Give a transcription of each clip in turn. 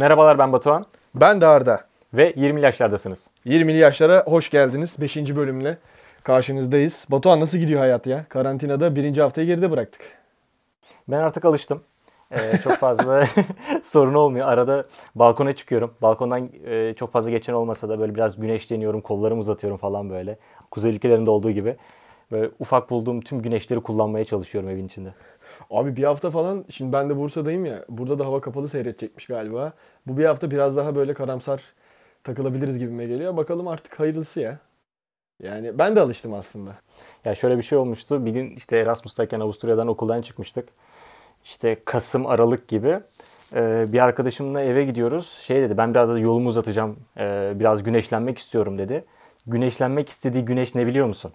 Merhabalar ben Batuhan Ben de Arda. ve 20 yaşlardasınız. 20'li yaşlara hoş geldiniz. 5. bölümle karşınızdayız. Batuhan nasıl gidiyor hayat ya? Karantinada birinci haftayı geride bıraktık. Ben artık alıştım. Ee, çok fazla sorun olmuyor. Arada balkona çıkıyorum. Balkondan e, çok fazla geçen olmasa da böyle biraz güneşleniyorum, kollarımı uzatıyorum falan böyle. Kuzey ülkelerinde olduğu gibi. Böyle ufak bulduğum tüm güneşleri kullanmaya çalışıyorum evin içinde. Abi bir hafta falan, şimdi ben de Bursa'dayım ya. Burada da hava kapalı seyredecekmiş galiba. Bu bir hafta biraz daha böyle karamsar takılabiliriz gibime geliyor. Bakalım artık hayırlısı ya. Yani ben de alıştım aslında. Ya şöyle bir şey olmuştu. Bir gün işte Erasmus'tayken Avusturya'dan okuldan çıkmıştık. İşte Kasım, Aralık gibi. Ee, bir arkadaşımla eve gidiyoruz. Şey dedi ben biraz da yolumu uzatacağım. Ee, biraz güneşlenmek istiyorum dedi. Güneşlenmek istediği güneş ne biliyor musun?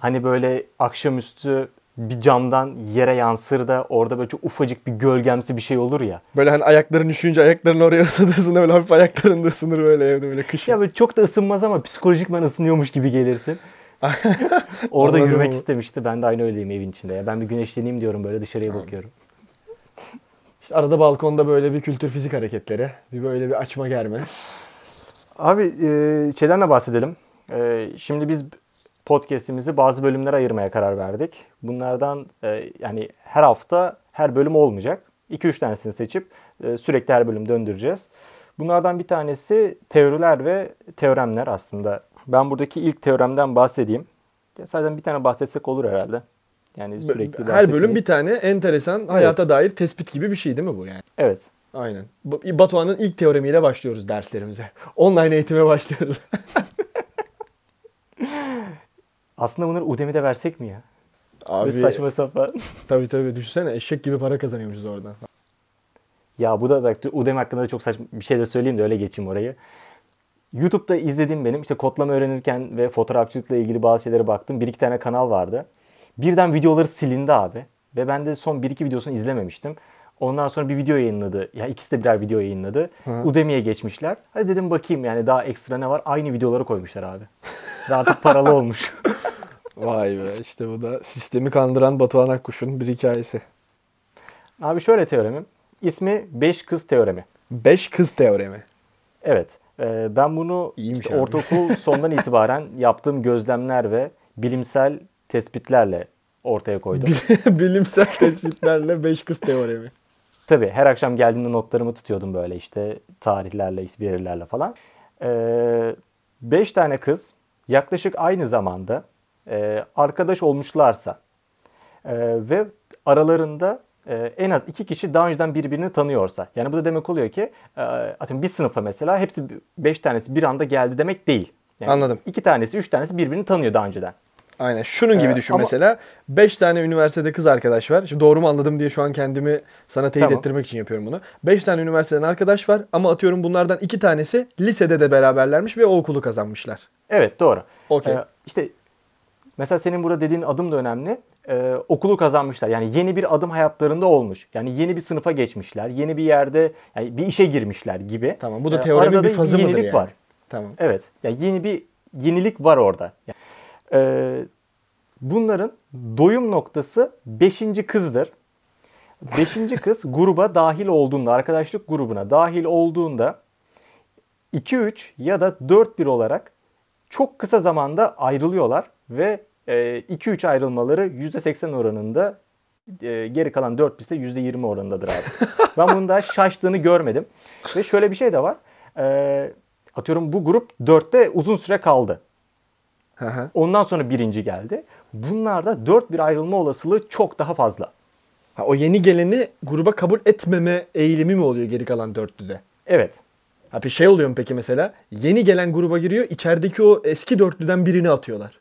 Hani böyle akşamüstü bir camdan yere yansır da orada böyle çok ufacık bir gölgemsi bir şey olur ya. Böyle hani ayakların üşüyünce ayaklarını oraya ısıtırsın da böyle hafif ayakların da ısınır böyle evde böyle kışın. Ya böyle çok da ısınmaz ama psikolojik ben ısınıyormuş gibi gelirsin. Orada Anladım yürümek onu. istemişti. Ben de aynı öyleyim evin içinde. Ya ben bir güneşleneyim diyorum böyle dışarıya bakıyorum. İşte arada balkonda böyle bir kültür fizik hareketleri, bir böyle bir açma germe. Abi e, şeyden de bahsedelim. E, şimdi biz podcast'imizi bazı bölümlere ayırmaya karar verdik. Bunlardan e, yani her hafta her bölüm olmayacak. 2-3 tanesini seçip e, sürekli her bölüm döndüreceğiz. Bunlardan bir tanesi teoriler ve teoremler aslında. Ben buradaki ilk teoremden bahsedeyim. Zaten bir tane bahsetsek olur herhalde. Yani sürekli Her bölüm bir tane enteresan hayata dair tespit gibi bir şey değil mi bu yani? Evet. Aynen. Batuhan'ın ilk teoremiyle başlıyoruz derslerimize. Online eğitime başlıyoruz. Aslında bunları Udemy'de versek mi ya? Abi Ve saçma sapan. tabii tabii düşünsene eşek gibi para kazanıyormuşuz oradan. Ya bu da bak Udemy hakkında da çok saçma bir şey de söyleyeyim de öyle geçeyim orayı. YouTube'da izlediğim benim işte kodlama öğrenirken ve fotoğrafçılıkla ilgili bazı şeylere baktım. Bir iki tane kanal vardı. Birden videoları silindi abi. Ve ben de son bir iki videosunu izlememiştim. Ondan sonra bir video yayınladı. Ya ikisi de birer video yayınladı. Udemy'ye geçmişler. Hadi dedim bakayım yani daha ekstra ne var? Aynı videoları koymuşlar abi. Ve artık paralı olmuş. Vay be işte bu da sistemi kandıran Batuhan Akkuş'un bir hikayesi. Abi şöyle teoremim. İsmi 5 kız teoremi. Beş kız teoremi. Evet. e, ben bunu İyiymiş işte abi. ortaokul sondan itibaren yaptığım gözlemler ve bilimsel tespitlerle ortaya koydum. Bilimsel tespitlerle beş kız teoremi. Tabii her akşam geldiğimde notlarımı tutuyordum böyle işte tarihlerle, işte verilerle falan. Ee, beş tane kız yaklaşık aynı zamanda e, arkadaş olmuşlarsa e, ve aralarında e, en az iki kişi daha önceden birbirini tanıyorsa. Yani bu da demek oluyor ki e, atıyorum bir sınıfa mesela hepsi beş tanesi bir anda geldi demek değil. Yani Anladım. İki tanesi, üç tanesi birbirini tanıyor daha önceden. Aynen şunun gibi Ee, düşün ama- mesela. 5 tane üniversitede kız arkadaş var. Şimdi doğru mu anladım diye şu an kendimi sana teyit Tamam. ettirmek için yapıyorum bunu. 5 tane üniversiteden arkadaş var ama atıyorum bunlardan 2 tanesi lisede de beraberlermiş ve o okulu kazanmışlar. Evet doğru. Okey. Ee, işte mesela senin burada dediğin adım da önemli. Ee, okulu kazanmışlar. Yani yeni bir adım hayatlarında olmuş. Yani yeni bir sınıfa geçmişler. Yeni bir yerde yani bir işe girmişler gibi. Tamam bu da Ee, teoremin arada bir fazı mıdır yani? var. Tamam. Evet. Yani yeni bir yenilik var orada. Ee, bunların doyum noktası 5. kızdır. 5. kız gruba dahil olduğunda, arkadaşlık grubuna dahil olduğunda 2-3 ya da 4-1 olarak çok kısa zamanda ayrılıyorlar ve e, 2-3 ayrılmaları %80 oranında e, geri kalan 4 ise %20 oranındadır abi. ben bunun daha şaştığını görmedim. Ve şöyle bir şey de var. E, atıyorum bu grup 4'te uzun süre kaldı. Hı hı. Ondan sonra birinci geldi. Bunlarda 4-1 ayrılma olasılığı çok daha fazla. Ha, o yeni geleni gruba kabul etmeme eğilimi mi oluyor geri kalan dörtlüde? Evet. Ha bir şey oluyor mu peki mesela? Yeni gelen gruba giriyor, içerideki o eski dörtlüden birini atıyorlar.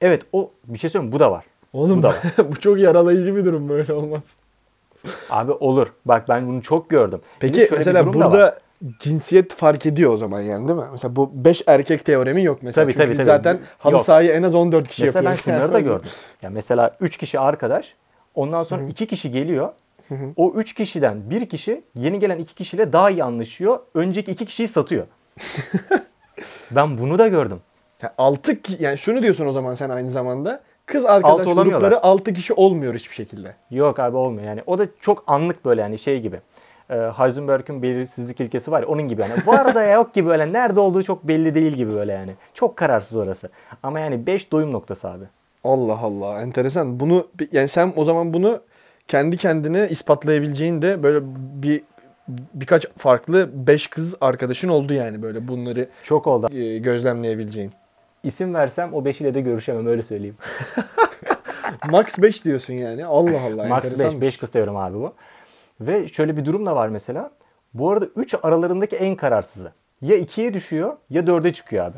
Evet o bir şey söyleyeyim bu da var. Oğlum Bu da var. bu çok yaralayıcı bir durum böyle olmaz. Abi olur. Bak ben bunu çok gördüm. Bir Peki bir mesela burada cinsiyet fark ediyor o zaman yani değil mi? Mesela bu 5 erkek teoremi yok mesela. Tabii, Çünkü tabii, biz tabii. zaten halı Yok. sahayı en az 14 kişi Mesela ben yapıyoruz. şunları da gördüm. Ya mesela 3 kişi arkadaş. Ondan sonra 2 kişi geliyor. O üç kişiden bir kişi yeni gelen iki kişiyle daha iyi anlaşıyor. Önceki iki kişiyi satıyor. ben bunu da gördüm. Ya altı yani şunu diyorsun o zaman sen aynı zamanda. Kız arkadaş olamıyorlar. grupları 6 kişi olmuyor hiçbir şekilde. Yok abi olmuyor yani. O da çok anlık böyle yani şey gibi. Ee, Heisenberg'in belirsizlik ilkesi var ya onun gibi yani. Var da yok gibi böyle nerede olduğu çok belli değil gibi böyle yani. Çok kararsız orası. Ama yani 5 doyum noktası abi. Allah Allah enteresan. Bunu yani sen o zaman bunu kendi kendine ispatlayabileceğin de böyle bir birkaç farklı 5 kız arkadaşın oldu yani böyle bunları Çok oldu. e, gözlemleyebileceğin. İsim versem o 5 ile de görüşemem öyle söyleyeyim. Max 5 diyorsun yani. Allah Allah Max 5, enteresanmış. 5 kız teorim abi bu. Ve şöyle bir durum da var mesela. Bu arada 3 aralarındaki en kararsızı. Ya 2'ye düşüyor ya 4'e çıkıyor abi.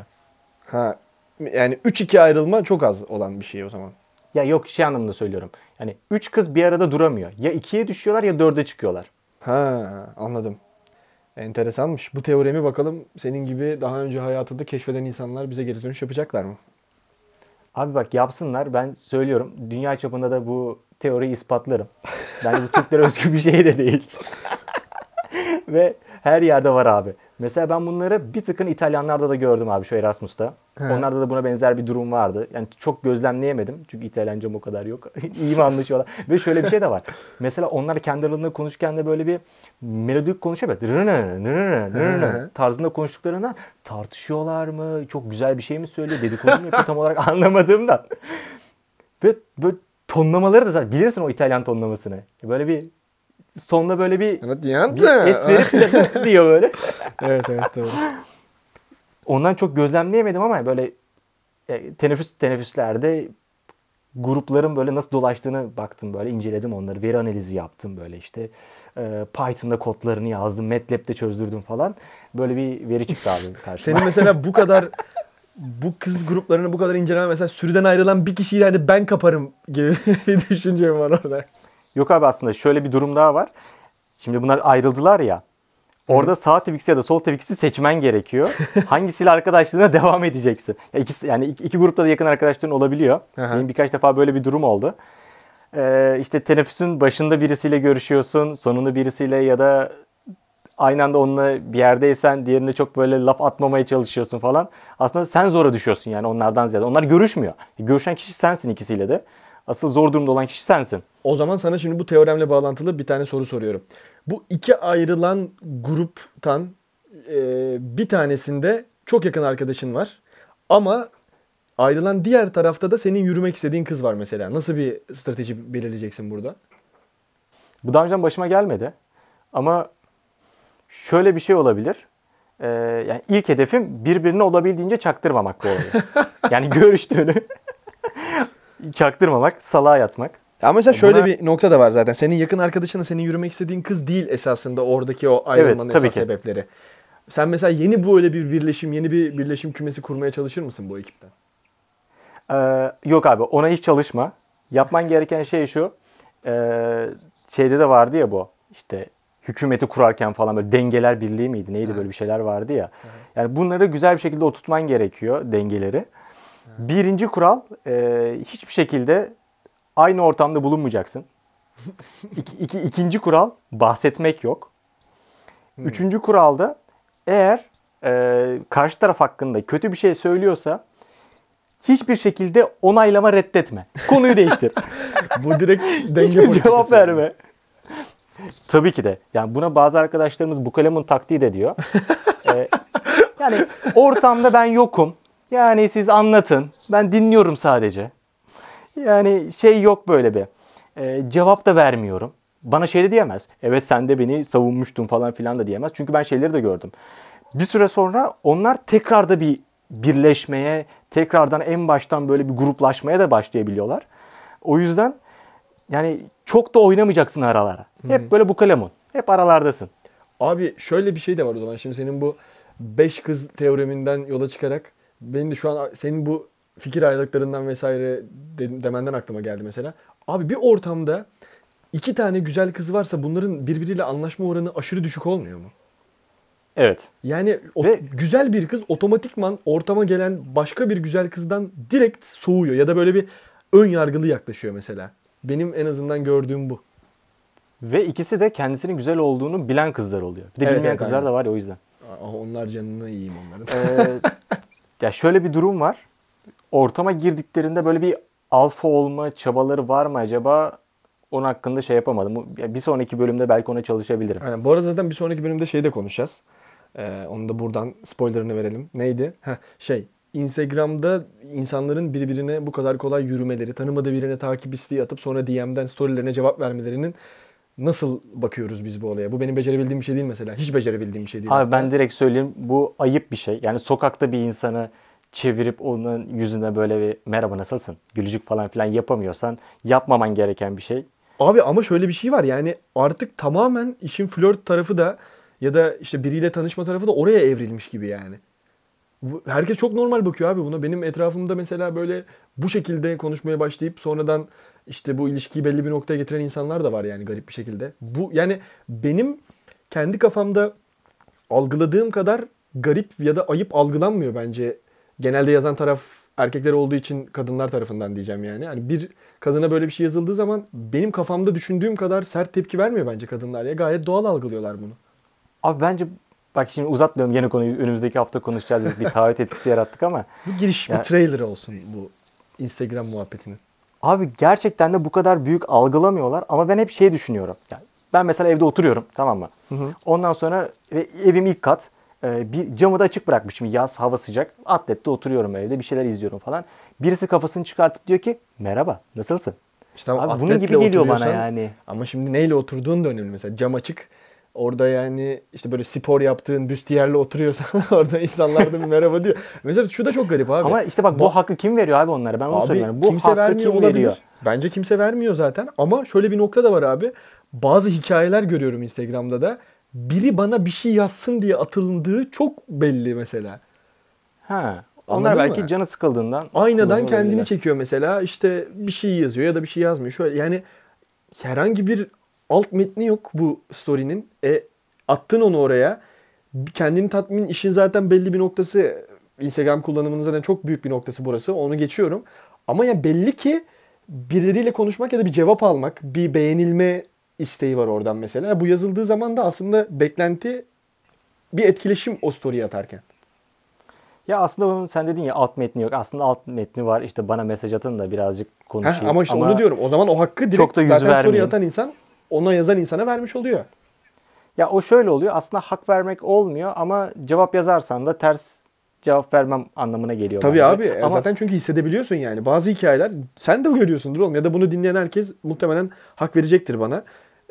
Ha yani 3-2 ayrılma çok az olan bir şey o zaman. Ya yok şey anlamında söylüyorum. Yani 3 kız bir arada duramıyor. Ya 2'ye düşüyorlar ya 4'e çıkıyorlar. Ha anladım. Enteresanmış. Bu teoremi bakalım senin gibi daha önce hayatında keşfeden insanlar bize geri dönüş yapacaklar mı? Abi bak yapsınlar. Ben söylüyorum. Dünya çapında da bu teoriyi ispatlarım. Bence bu Türklere özgü bir şey de değil. Ve her yerde var abi. Mesela ben bunları bir tıkın İtalyanlarda da gördüm abi şu Erasmus'ta. He. Onlarda da buna benzer bir durum vardı. Yani çok gözlemleyemedim. Çünkü İtalyancam o kadar yok. İyi mi anlaşıyorlar? Ve şöyle bir şey de var. Mesela onlar kendi aralarında konuşurken de böyle bir melodik nını tarzında konuştuklarından tartışıyorlar mı? Çok güzel bir şey mi söylüyor? Dedikodu mu yapıyor tam olarak anlamadığımdan. Ve böyle tonlamaları da zaten bilirsin o İtalyan tonlamasını. Böyle bir sonunda böyle bir, bir es verip diyor böyle. evet evet doğru. Ondan çok gözlemleyemedim ama böyle e, teneffüs teneffüslerde grupların böyle nasıl dolaştığını baktım böyle inceledim onları. Veri analizi yaptım böyle işte. E, Python'da kodlarını yazdım. MATLab'de çözdürdüm falan. Böyle bir veri çıktı abi karşıma. Senin mesela bu kadar bu kız gruplarını bu kadar inceleme mesela sürüden ayrılan bir kişiyi hani ben kaparım gibi bir düşüncem var orada. Yok abi aslında şöyle bir durum daha var. Şimdi bunlar ayrıldılar ya. Orada sağ Twix'i ya da sol Twix'i seçmen gerekiyor. Hangisiyle arkadaşlığına devam edeceksin? Ya ikisi, yani iki, iki grupta da yakın arkadaşların olabiliyor. Aha. Benim birkaç defa böyle bir durum oldu. Ee, işte teneffüsün başında birisiyle görüşüyorsun, sonunda birisiyle ya da aynı anda onunla bir yerdeysen diğerine çok böyle laf atmamaya çalışıyorsun falan. Aslında sen zora düşüyorsun yani onlardan ziyade. Onlar görüşmüyor. Görüşen kişi sensin ikisiyle de. Asıl zor durumda olan kişi sensin. O zaman sana şimdi bu teoremle bağlantılı bir tane soru soruyorum. Bu iki ayrılan gruptan e, bir tanesinde çok yakın arkadaşın var. Ama ayrılan diğer tarafta da senin yürümek istediğin kız var mesela. Nasıl bir strateji belirleyeceksin burada? Bu daha önce başıma gelmedi. Ama şöyle bir şey olabilir. Ee, yani ilk hedefim birbirine olabildiğince çaktırmamak bu olayı. yani görüştüğünü çaktırmamak, salağa yatmak. Ya mesela şöyle Buna- bir nokta da var zaten. Senin yakın arkadaşınla senin yürümek istediğin kız değil esasında oradaki o ayrılmanın tabii esas ki. sebepleri. Sen mesela yeni böyle bir birleşim, yeni bir birleşim kümesi kurmaya çalışır mısın bu ekipten? Ee, yok abi ona hiç çalışma. Yapman gereken şey şu. Ee, şeyde de vardı ya bu. İşte hükümeti kurarken falan böyle dengeler birliği miydi? Neydi böyle bir şeyler vardı ya. Yani bunları güzel bir şekilde oturtman gerekiyor dengeleri. Birinci kural e, hiçbir şekilde aynı ortamda bulunmayacaksın. İki, iki, ikinci kural bahsetmek yok. Üçüncü kuralda eğer e, karşı taraf hakkında kötü bir şey söylüyorsa hiçbir şekilde onaylama reddetme. Konuyu değiştir. Bu direkt denge Hiçbir cevap yani. Tabii ki de. Yani buna bazı arkadaşlarımız bu kalemun taktiği de diyor. Ee, yani ortamda ben yokum. Yani siz anlatın. Ben dinliyorum sadece. Yani şey yok böyle bir. Ee, cevap da vermiyorum. Bana şey de diyemez. Evet sen de beni savunmuştun falan filan da diyemez. Çünkü ben şeyleri de gördüm. Bir süre sonra onlar tekrar da bir birleşmeye, tekrardan en baştan böyle bir gruplaşmaya da başlayabiliyorlar. O yüzden yani çok da oynamayacaksın aralara. Hep böyle bu kalemun. Hep aralardasın. Abi şöyle bir şey de var o zaman. Şimdi senin bu 5 kız teoreminden yola çıkarak benim de şu an senin bu fikir ayrılıklarından vesaire de- demenden aklıma geldi mesela. Abi bir ortamda iki tane güzel kız varsa bunların birbiriyle anlaşma oranı aşırı düşük olmuyor mu? Evet. Yani o, Ve- güzel bir kız otomatikman ortama gelen başka bir güzel kızdan direkt soğuyor ya da böyle bir ön yargılı yaklaşıyor mesela. Benim en azından gördüğüm bu. Ve ikisi de kendisinin güzel olduğunu bilen kızlar oluyor. Bir de Evet, bilmeyen evet, kızlar aynen. da var ya o yüzden. Ah, onlar canını yiyeyim onların. Ee, ya şöyle bir durum var. Ortama girdiklerinde böyle bir alfa olma çabaları var mı acaba? Onun hakkında şey yapamadım. Ya Bir sonraki bölümde belki ona çalışabilirim. Aynen. Bu arada zaten bir sonraki bölümde şey de konuşacağız. Ee, onu da buradan spoilerını verelim. Neydi? Heh, şey Instagram'da insanların birbirine bu kadar kolay yürümeleri, tanımadığı birine takip isteği atıp sonra DM'den storylerine cevap vermelerinin nasıl bakıyoruz biz bu olaya? Bu benim becerebildiğim bir şey değil mesela. Hiç becerebildiğim bir şey değil. Abi ben direkt söyleyeyim bu ayıp bir şey. Yani sokakta bir insanı çevirip onun yüzüne böyle bir merhaba nasılsın gülücük falan filan yapamıyorsan yapmaman gereken bir şey. Abi ama şöyle bir şey var yani artık tamamen işin flört tarafı da ya da işte biriyle tanışma tarafı da oraya evrilmiş gibi yani. Herkes çok normal bakıyor abi buna. Benim etrafımda mesela böyle bu şekilde konuşmaya başlayıp sonradan işte bu ilişkiyi belli bir noktaya getiren insanlar da var yani garip bir şekilde. Bu yani benim kendi kafamda algıladığım kadar garip ya da ayıp algılanmıyor bence. Genelde yazan taraf erkekler olduğu için kadınlar tarafından diyeceğim yani. Yani bir kadına böyle bir şey yazıldığı zaman benim kafamda düşündüğüm kadar sert tepki vermiyor bence kadınlar ya. Gayet doğal algılıyorlar bunu. Abi bence bak şimdi uzatmıyorum gene konuyu önümüzdeki hafta konuşacağız dedik. Bir taahhüt etkisi yarattık ama Bu giriş, Ya- bir trailer olsun bu Instagram muhabbetinin. Abi gerçekten de bu kadar büyük algılamıyorlar ama ben hep şey düşünüyorum. Yani ben mesela evde oturuyorum tamam mı? Ondan sonra evim ilk kat. e, bir camı da açık bırakmışım. Yaz hava sıcak. Atlette oturuyorum evde bir şeyler izliyorum falan. Birisi kafasını çıkartıp diyor ki merhaba nasılsın? İşte ama Abi bunun gibi geliyor bana yani. Ama şimdi neyle oturduğun da önemli. Mesela cam açık. Orada yani işte böyle spor yaptığın büstiyerle oturuyorsan orada insanlar da bir merhaba diyor. Mesela şu da çok garip abi. Ama işte bak bu hakkı kim veriyor abi onlara? Ben onu Abi söylüyorum. Bu kimse hakkı vermiyor kim olabilir. veriyor? Bence kimse vermiyor zaten. Ama şöyle bir nokta da var abi. Bazı hikayeler görüyorum Instagram'da da. Biri bana bir şey yazsın diye atıldığı çok belli mesela. Ha. Onlar Anladın belki mı? canı sıkıldığından Aynadan kendini çekiyor mesela. İşte bir şey yazıyor ya da bir şey yazmıyor. Şöyle yani herhangi bir alt metni yok bu story'nin. E attın onu oraya. Kendini tatmin işin zaten belli bir noktası. Instagram kullanımının zaten çok büyük bir noktası burası. Onu geçiyorum. Ama ya belli ki birileriyle konuşmak ya da bir cevap almak, bir beğenilme isteği var oradan mesela. Bu yazıldığı zaman da aslında beklenti bir etkileşim o story'i atarken. Ya aslında onun sen dedin ya alt metni yok. Aslında alt metni var. İşte bana mesaj atın da birazcık konuşayım. Heh, ama işte onu diyorum. O zaman o hakkı direkt Çok da yüz zaten story atan insan ona yazan insana vermiş oluyor. Ya o şöyle oluyor. Aslında hak vermek olmuyor ama cevap yazarsan da ters cevap vermem anlamına geliyor. Tabii abi. e, Ama Zaten çünkü hissedebiliyorsun yani. Bazı hikayeler sen de görüyorsundur oğlum. Ya da bunu dinleyen herkes muhtemelen hak verecektir bana.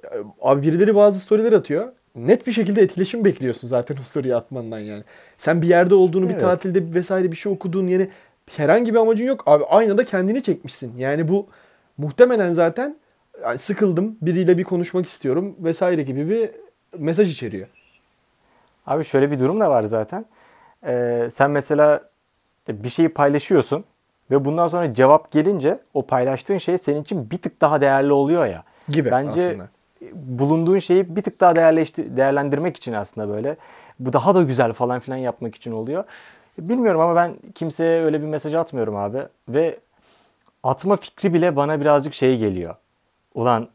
E, Abi birileri bazı storyler atıyor. Net bir şekilde etkileşim bekliyorsun zaten o story'i atmandan yani. Sen bir yerde olduğunu, bir Evet. tatilde vesaire bir şey okuduğun yani herhangi bir amacın yok. Abi aynada kendini çekmişsin. Yani bu muhtemelen zaten yani sıkıldım, biriyle bir konuşmak istiyorum vesaire gibi bir mesaj içeriyor. Abi şöyle bir durum da var zaten. Ee, sen mesela bir şeyi paylaşıyorsun ve bundan sonra cevap gelince o paylaştığın şey senin için bir tık daha değerli oluyor ya. Gibi Bence aslında. bulunduğun şeyi bir tık daha değerleşti, değerlendirmek için aslında böyle. Bu daha da güzel falan filan yapmak için oluyor. Bilmiyorum ama ben kimseye öyle bir mesaj atmıyorum abi. Ve atma fikri bile bana birazcık şey geliyor. Ulan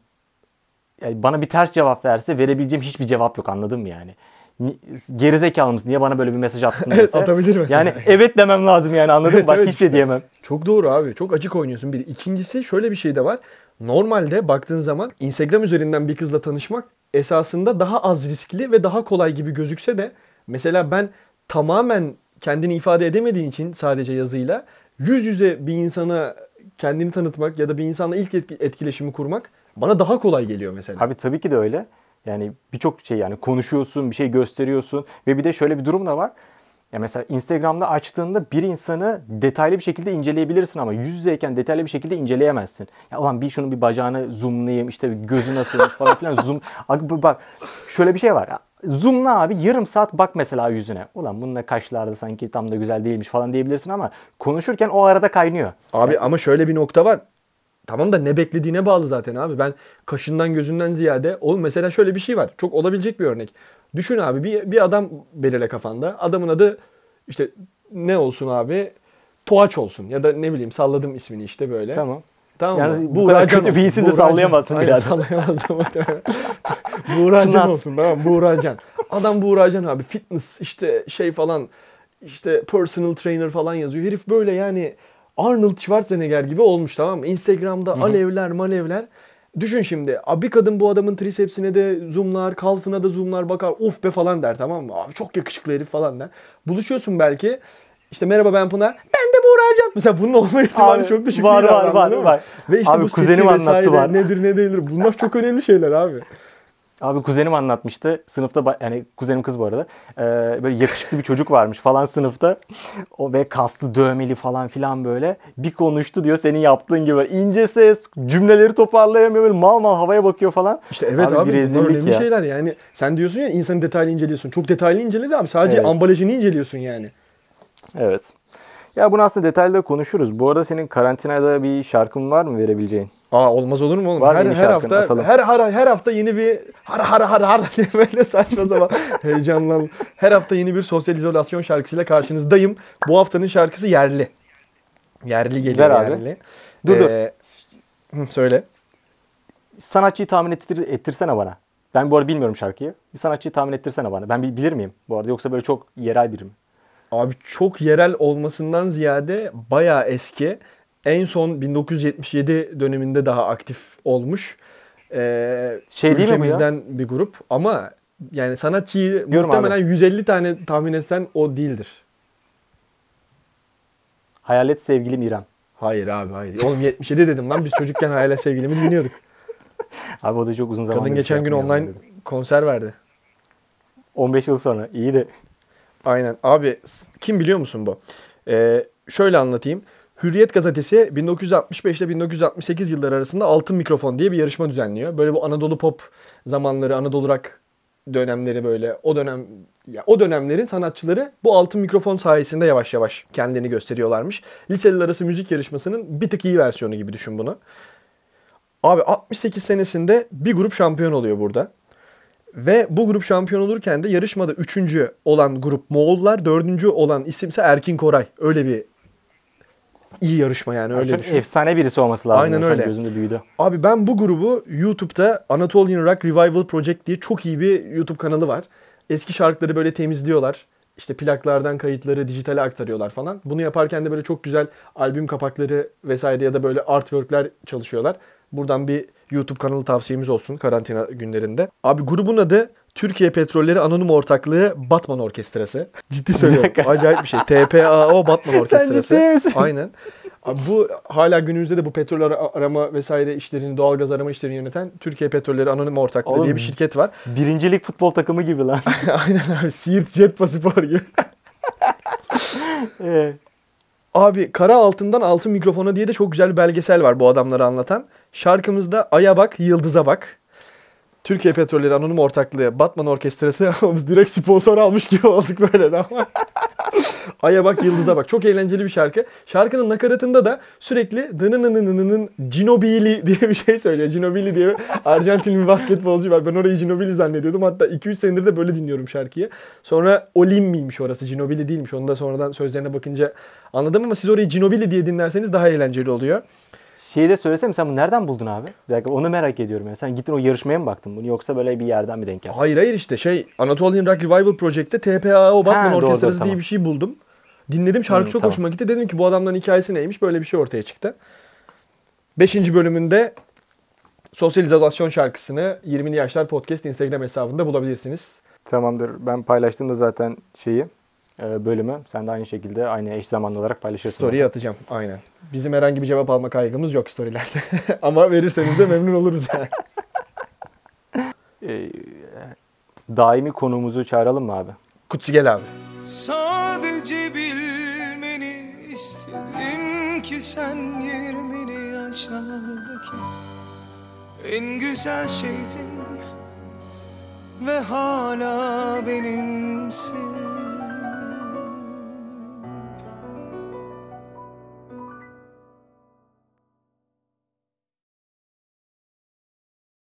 yani bana bir ters cevap verse verebileceğim hiçbir cevap yok anladın mı yani? Ni- Gerizekalı mısın? Niye bana böyle bir mesaj attın Evet, atabilir mesela. Yani evet demem lazım yani anladın mı? Evet, Başka evet hiçbir şey işte. diyemem. Çok doğru abi. Çok açık oynuyorsun bir. İkincisi şöyle bir şey de var. Normalde baktığın zaman Instagram üzerinden bir kızla tanışmak esasında daha az riskli ve daha kolay gibi gözükse de mesela ben tamamen kendini ifade edemediğin için sadece yazıyla yüz yüze bir insana kendini tanıtmak ya da bir insanla ilk etki- etkileşimi kurmak bana daha kolay geliyor mesela. Abi tabii ki de öyle. Yani birçok şey yani konuşuyorsun, bir şey gösteriyorsun ve bir de şöyle bir durum da var. Ya mesela Instagram'da açtığında bir insanı detaylı bir şekilde inceleyebilirsin ama yüz yüzeyken detaylı bir şekilde inceleyemezsin. Ya ulan bir şunun bir bacağını zoomlayayım işte bir gözü nasılmış falan filan zoom. Abi bak şöyle bir şey var. Ya, zoomla abi yarım saat bak mesela yüzüne. Ulan bunun da kaşlarda sanki tam da güzel değilmiş falan diyebilirsin ama konuşurken o arada kaynıyor. Abi ama şöyle bir nokta var. Tamam da ne beklediğine bağlı zaten abi. Ben kaşından gözünden ziyade oğlum mesela şöyle bir şey var. Çok olabilecek bir örnek. Düşün abi bir, bir adam belirle kafanda. Adamın adı işte ne olsun abi? Toğaç olsun ya da ne bileyim salladım ismini işte böyle. Tamam. Tamam Yalnız mı? bu kadar Buğra Can kötü bir isim de sallayamazsın birader. sallayamazsın muhtemelen. Buğra Can Tınaz. olsun tamam mı? Buğra Can. Adam Buğra Can abi fitness işte şey falan işte personal trainer falan yazıyor. Herif böyle yani Arnold Schwarzenegger gibi olmuş tamam mı? Instagram'da alevler malevler. Düşün şimdi abi bir kadın bu adamın trisepsine de zoomlar, kalfına da zoomlar bakar uf be falan der tamam mı? Abi çok yakışıklı herif falan der. Buluşuyorsun belki. İşte merhaba ben Pınar. Ben de Buğra Can. Mesela bunun olma ihtimali Abi, çok düşük var, var, var, mı? var. Ve işte Abi, bu sesi anlattı vesaire var. nedir ne değildir. Bunlar çok önemli şeyler abi. Abi kuzenim anlatmıştı. Sınıfta yani kuzenim kız bu arada. Ee, böyle yakışıklı bir çocuk varmış falan sınıfta. O ve kaslı dövmeli falan filan böyle. Bir konuştu diyor senin yaptığın gibi. ince ses, cümleleri toparlayamıyor böyle mal mal havaya bakıyor falan. İşte evet abi, bir bunlar rezillik önemli ya. şeyler yani. Sen diyorsun ya insanı detaylı inceliyorsun. Çok detaylı inceledi abi. Sadece Evet. ambalajını inceliyorsun yani. Evet. Ya bunu aslında detaylı da konuşuruz. Bu arada senin karantinada bir şarkın var mı verebileceğin? Aa olmaz olur mu oğlum? Var her her hafta Atalım. her her her hafta yeni bir har har har har diye böyle saçma sapan heyecanlan. Her hafta yeni bir sosyal izolasyon şarkısıyla karşınızdayım. Bu haftanın şarkısı yerli. Yerli geliyor Ver abi. yerli. Dur, dur. Ee, hı, söyle. Sanatçıyı tahmin ettir, ettirsene bana. Ben bu arada bilmiyorum şarkıyı. Bir sanatçıyı tahmin ettirsene bana. Ben bi- bilir miyim bu arada yoksa böyle çok yerel biri mi? Abi çok yerel olmasından ziyade bayağı eski. En son 1977 döneminde daha aktif olmuş. Ee, Şey değil mi bu ya? bir grup ama yani sanatçıyı Diyorum muhtemelen 150 tane tahmin etsen o değildir. Hayalet sevgilim İrem. Hayır abi hayır. Oğlum 77 dedim lan biz çocukken Hayale Sevgilimi dinliyorduk. Abi o da çok uzun zaman. Kadın geçen gün online konser verdi. 15 yıl sonra. İyi de. Aynen. Abi kim biliyor musun bu? Ee, şöyle anlatayım. Hürriyet gazetesi 1965 ile 1968 yılları arasında Altın Mikrofon diye bir yarışma düzenliyor. Böyle bu Anadolu pop zamanları, Anadolu rock dönemleri böyle o dönem ya o dönemlerin sanatçıları bu altın mikrofon sayesinde yavaş yavaş kendini gösteriyorlarmış. Liseliler arası müzik yarışmasının bir tık iyi versiyonu gibi düşün bunu. Abi 68 senesinde bir grup şampiyon oluyor burada. Ve bu grup şampiyon olurken de yarışmada üçüncü olan grup Moğollar, dördüncü olan isimse Erkin Koray. Öyle bir iyi yarışma yani öyle düşün. efsane birisi olması lazım. Aynen öyle. Gözümde büyüdü. Abi ben bu grubu YouTube'da Anatolian Rock Revival Project diye çok iyi bir YouTube kanalı var. Eski şarkıları böyle temizliyorlar. İşte plaklardan kayıtları dijitale aktarıyorlar falan. Bunu yaparken de böyle çok güzel albüm kapakları vesaire ya da böyle artworkler çalışıyorlar. Buradan bir YouTube kanalı tavsiyemiz olsun karantina günlerinde. Abi grubun adı Türkiye Petrolleri Anonim Ortaklığı Batman Orkestrası. Ciddi söylüyorum. Acayip bir şey. TPAO Batman Orkestrası. ciddi misin? Aynen. Abi bu hala günümüzde de bu petrol ara- arama vesaire işlerini, doğalgaz arama işlerini yöneten Türkiye Petrolleri Anonim Ortaklığı Oğlum. diye bir şirket var. Birincilik futbol takımı gibi lan. Aynen abi. Siirt Jet Pasipor gibi. Ee, Abi Kara Altından Altın Mikrofona diye de çok güzel bir belgesel var bu adamları anlatan. Şarkımızda Ay'a bak, Yıldız'a bak. Türkiye Petrolleri Anonim Ortaklığı Batman Orkestrası biz direkt sponsor almış gibi olduk böyle de ama. Ay'a bak Yıldız'a bak. Çok eğlenceli bir şarkı. Şarkının nakaratında da sürekli dınınınınının Ginobili diye bir şey söylüyor. Ginobili diye Arjantin bir basketbolcu var. Ben orayı Ginobili zannediyordum. Hatta 2-3 senedir de böyle dinliyorum şarkıyı. Sonra Olimmi'ymiş orası. Ginobili değilmiş. Onu da sonradan sözlerine bakınca anladım ama siz orayı Ginobili diye dinlerseniz daha eğlenceli oluyor. Şeyi de söylesem sen bunu nereden buldun abi? Bir dakika onu merak ediyorum ya. Sen gittin o yarışmaya mı baktın bunu yoksa böyle bir yerden mi denk geldin? Hayır hayır işte şey Anatolian Rock Revival Project'te TPAO Batman Ha, doğru, Orkestrası doğru, diye tamam. bir şey buldum. Dinledim şarkı Hı, çok tamam. hoşuma gitti. Dedim ki bu adamların hikayesi neymiş? Böyle bir şey ortaya çıktı. Beşinci bölümünde Sosyal İzolasyon şarkısını 20'li Yaşlar Podcast Instagram hesabında bulabilirsiniz. Tamamdır. Ben paylaştığımda zaten şeyi bölümü sen de aynı şekilde aynı eş zamanlı olarak paylaşırsın. Story'e atacağım. Aynen. Bizim herhangi bir cevap alma kaygımız yok storylerde. Ama verirseniz de memnun oluruz. E, daimi konuğumuzu çağıralım mı abi? Kutsi gel abi. Sadece bilmeni istedim ki sen 20'li yaşlardaki en güzel şeydin ve hala benimsin.